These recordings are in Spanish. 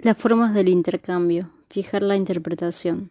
Las formas del intercambio. Fijar la interpretación.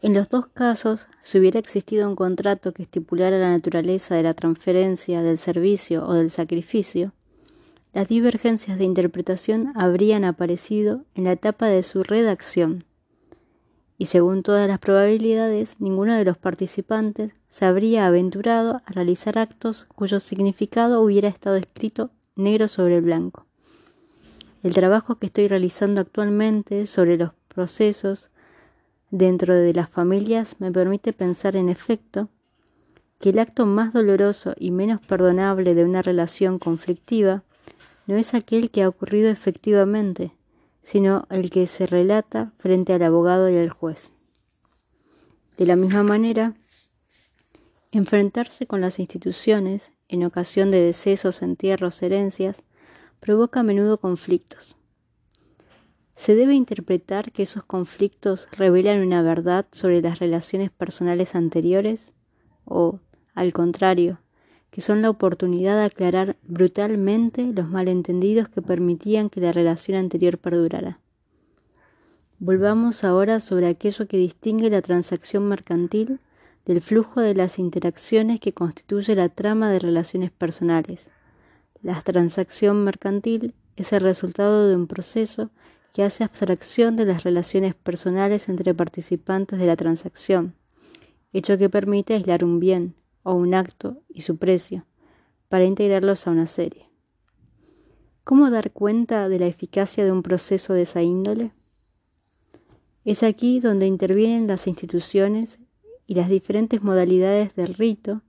En los dos casos, si hubiera existido un contrato que estipulara la naturaleza de la transferencia, del servicio o del sacrificio, las divergencias de interpretación habrían aparecido en la etapa de su redacción, y según todas las probabilidades, ninguno de los participantes se habría aventurado a realizar actos cuyo significado hubiera estado escrito negro sobre blanco. El trabajo que estoy realizando actualmente sobre los procesos dentro de las familias me permite pensar en efecto que el acto más doloroso y menos perdonable de una relación conflictiva no es aquel que ha ocurrido efectivamente, sino el que se relata frente al abogado y al juez. De la misma manera, enfrentarse con las instituciones en ocasión de decesos, entierros, herencias, provoca a menudo conflictos. ¿Se debe interpretar que esos conflictos revelan una verdad sobre las relaciones personales anteriores? ¿O, al contrario, que son la oportunidad de aclarar brutalmente los malentendidos que permitían que la relación anterior perdurara? Volvamos ahora sobre aquello que distingue la transacción mercantil del flujo de las interacciones que constituye la trama de relaciones personales. La transacción mercantil es el resultado de un proceso que hace abstracción de las relaciones personales entre participantes de la transacción, hecho que permite aislar un bien o un acto y su precio para integrarlos a una serie. ¿Cómo dar cuenta de la eficacia de un proceso de esa índole? Es aquí donde intervienen las instituciones y las diferentes modalidades del rito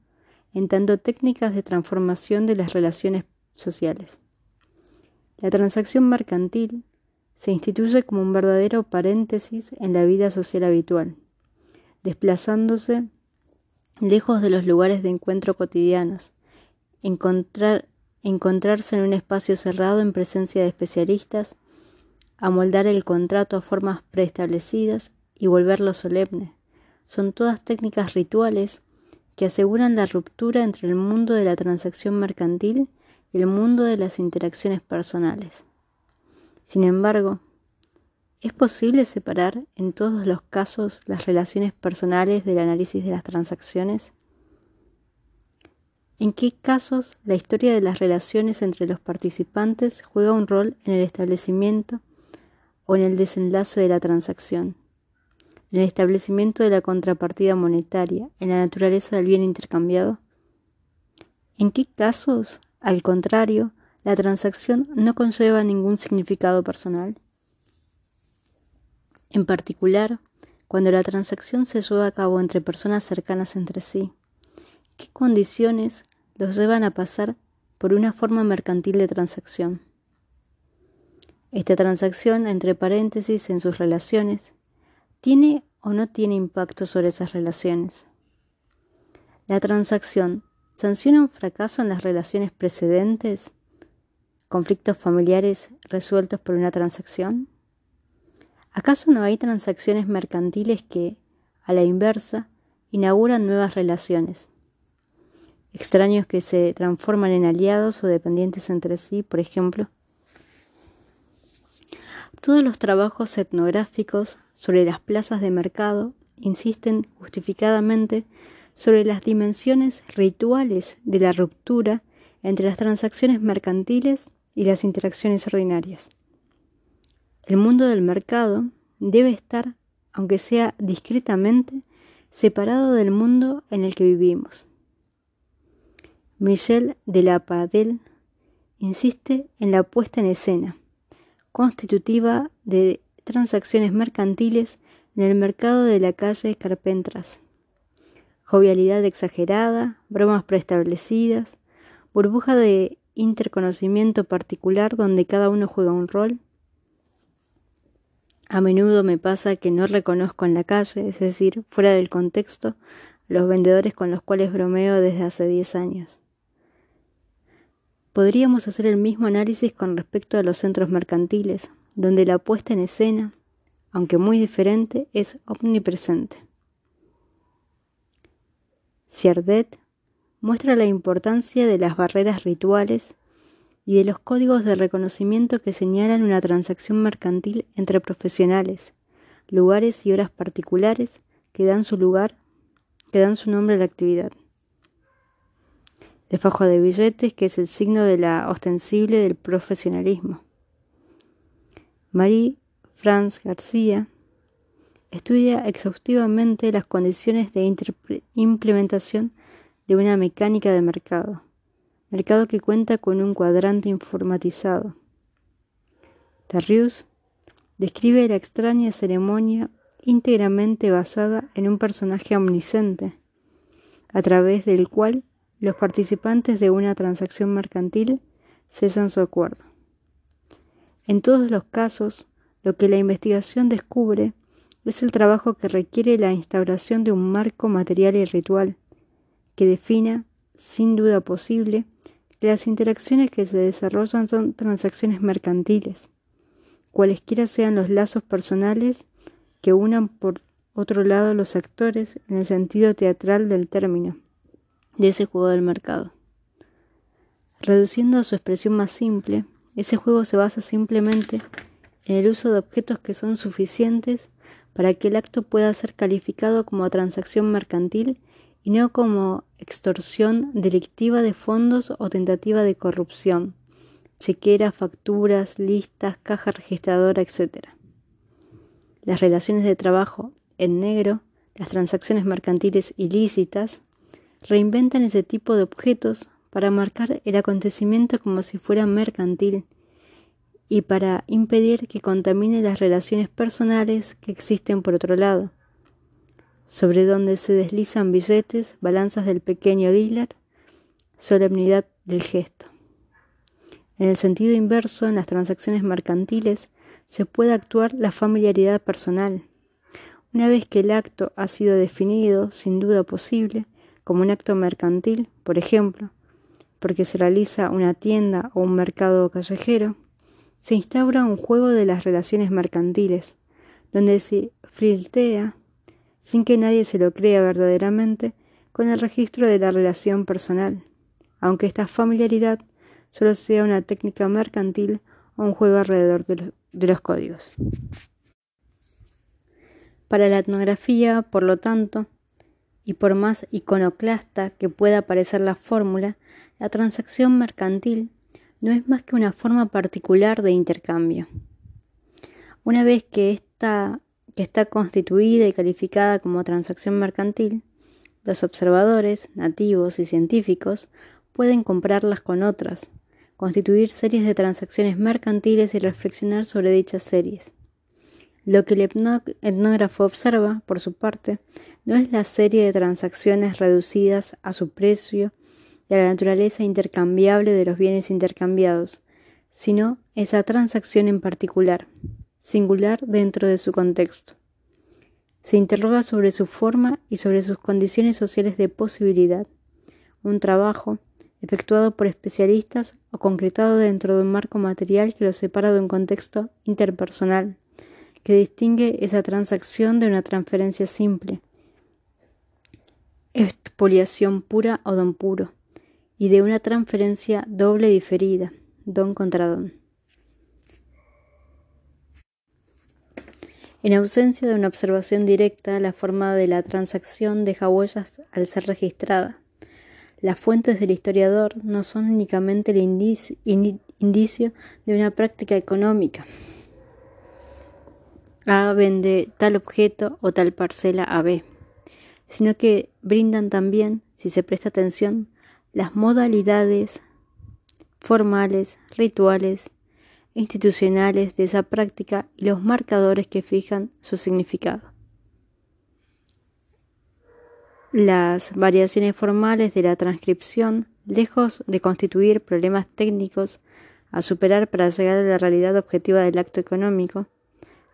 en tanto técnicas de transformación de las relaciones sociales. La transacción mercantil se instituye como un verdadero paréntesis en la vida social habitual, desplazándose lejos de los lugares de encuentro cotidianos, encontrar, encontrarse en un espacio cerrado en presencia de especialistas, amoldar el contrato a formas preestablecidas y volverlo solemne. Son todas técnicas rituales que aseguran la ruptura entre el mundo de la transacción mercantil el mundo de las interacciones personales. Sin embargo, ¿es posible separar en todos los casos las relaciones personales del análisis de las transacciones? ¿En qué casos la historia de las relaciones entre los participantes juega un rol en el establecimiento o en el desenlace de la transacción? ¿En el establecimiento de la contrapartida monetaria, en la naturaleza del bien intercambiado? ¿En qué casos al contrario, la transacción no conlleva ningún significado personal. En particular, cuando la transacción se lleva a cabo entre personas cercanas entre sí, ¿qué condiciones los llevan a pasar por una forma mercantil de transacción? Esta transacción, entre paréntesis, en sus relaciones, ¿tiene o no tiene impacto sobre esas relaciones? La transacción ¿Sanciona un fracaso en las relaciones precedentes? ¿Conflictos familiares resueltos por una transacción? ¿Acaso no hay transacciones mercantiles que, a la inversa, inauguran nuevas relaciones? Extraños que se transforman en aliados o dependientes entre sí, por ejemplo. Todos los trabajos etnográficos sobre las plazas de mercado insisten justificadamente sobre las dimensiones rituales de la ruptura entre las transacciones mercantiles y las interacciones ordinarias. El mundo del mercado debe estar, aunque sea discretamente, separado del mundo en el que vivimos. Michel de la Padel insiste en la puesta en escena, constitutiva de transacciones mercantiles en el mercado de la calle Carpentras jovialidad exagerada, bromas preestablecidas, burbuja de interconocimiento particular donde cada uno juega un rol. A menudo me pasa que no reconozco en la calle, es decir, fuera del contexto, los vendedores con los cuales bromeo desde hace diez años. Podríamos hacer el mismo análisis con respecto a los centros mercantiles, donde la puesta en escena, aunque muy diferente, es omnipresente. Ciardet muestra la importancia de las barreras rituales y de los códigos de reconocimiento que señalan una transacción mercantil entre profesionales, lugares y horas particulares que dan su lugar, que dan su nombre a la actividad. De fajo de billetes, que es el signo de la ostensible del profesionalismo. Marie Franz García estudia exhaustivamente las condiciones de implementación de una mecánica de mercado, mercado que cuenta con un cuadrante informatizado. Tarrius describe la extraña ceremonia íntegramente basada en un personaje omnisciente, a través del cual los participantes de una transacción mercantil sellan su acuerdo. En todos los casos, lo que la investigación descubre es el trabajo que requiere la instauración de un marco material y ritual que defina, sin duda posible, que las interacciones que se desarrollan son transacciones mercantiles, cualesquiera sean los lazos personales que unan por otro lado los actores en el sentido teatral del término, de ese juego del mercado. Reduciendo a su expresión más simple, ese juego se basa simplemente en el uso de objetos que son suficientes para que el acto pueda ser calificado como transacción mercantil y no como extorsión delictiva de fondos o tentativa de corrupción, chequeras, facturas, listas, caja registradora, etc. Las relaciones de trabajo en negro, las transacciones mercantiles ilícitas, reinventan ese tipo de objetos para marcar el acontecimiento como si fuera mercantil y para impedir que contamine las relaciones personales que existen por otro lado, sobre donde se deslizan billetes, balanzas del pequeño dealer, solemnidad del gesto. En el sentido inverso, en las transacciones mercantiles, se puede actuar la familiaridad personal. Una vez que el acto ha sido definido, sin duda posible, como un acto mercantil, por ejemplo, porque se realiza una tienda o un mercado callejero, se instaura un juego de las relaciones mercantiles, donde se flirtea, sin que nadie se lo crea verdaderamente, con el registro de la relación personal, aunque esta familiaridad solo sea una técnica mercantil o un juego alrededor de, de los códigos. Para la etnografía, por lo tanto, y por más iconoclasta que pueda parecer la fórmula, la transacción mercantil no es más que una forma particular de intercambio. Una vez que esta que está constituida y calificada como transacción mercantil, los observadores, nativos y científicos pueden comprarlas con otras, constituir series de transacciones mercantiles y reflexionar sobre dichas series. Lo que el etnógrafo observa, por su parte, no es la serie de transacciones reducidas a su precio y a la naturaleza intercambiable de los bienes intercambiados, sino esa transacción en particular, singular dentro de su contexto. Se interroga sobre su forma y sobre sus condiciones sociales de posibilidad. Un trabajo, efectuado por especialistas o concretado dentro de un marco material que lo separa de un contexto interpersonal, que distingue esa transacción de una transferencia simple, expoliación pura o don puro, y de una transferencia doble diferida, don contra don. En ausencia de una observación directa, la forma de la transacción deja huellas al ser registrada. Las fuentes del historiador no son únicamente el indicio, de una práctica económica. A vende tal objeto o tal parcela a B, sino que brindan también, si se presta atención, las modalidades formales, rituales, institucionales de esa práctica y los marcadores que fijan su significado. Las variaciones formales de la transcripción, lejos de constituir problemas técnicos a superar para llegar a la realidad objetiva del acto económico,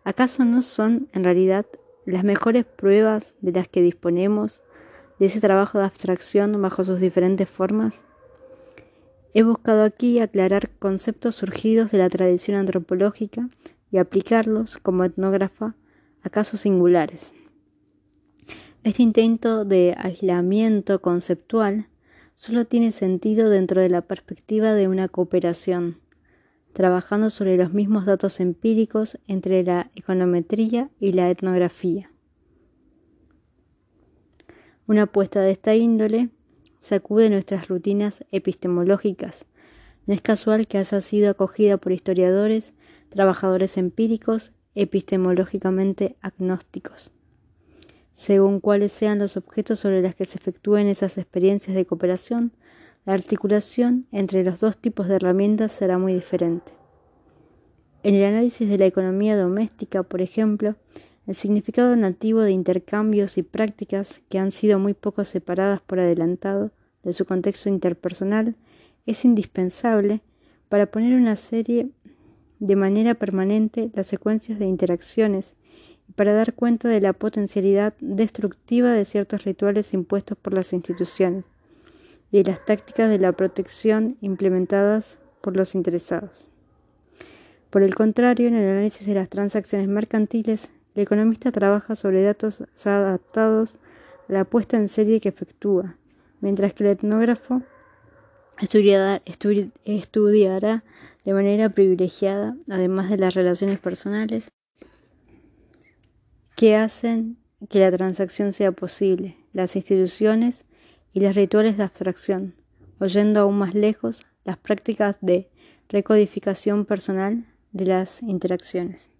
¿acaso no son en realidad las mejores pruebas de las que disponemos de ese trabajo de abstracción bajo sus diferentes formas? He buscado aquí aclarar conceptos surgidos de la tradición antropológica y aplicarlos como etnógrafa a casos singulares. Este intento de aislamiento conceptual solo tiene sentido dentro de la perspectiva de una cooperación, trabajando sobre los mismos datos empíricos entre la econometría y la etnografía. Una apuesta de esta índole sacude nuestras rutinas epistemológicas. No es casual que haya sido acogida por historiadores, trabajadores empíricos, epistemológicamente agnósticos. Según cuáles sean los objetos sobre los que se efectúen esas experiencias de cooperación, la articulación entre los dos tipos de herramientas será muy diferente. En el análisis de la economía doméstica, por ejemplo, el significado nativo de intercambios y prácticas que han sido muy poco separadas por adelantado de su contexto interpersonal es indispensable para poner una serie de manera permanente las secuencias de interacciones y para dar cuenta de la potencialidad destructiva de ciertos rituales impuestos por las instituciones y de las tácticas de la protección implementadas por los interesados. Por el contrario, en el análisis de las transacciones mercantiles, el economista trabaja sobre datos adaptados a la puesta en serie que efectúa, mientras que el etnógrafo estudiará, de manera privilegiada, además de las relaciones personales, que hacen que la transacción sea posible, las instituciones y los rituales de abstracción, oyendo aún más lejos las prácticas de recodificación personal de las interacciones.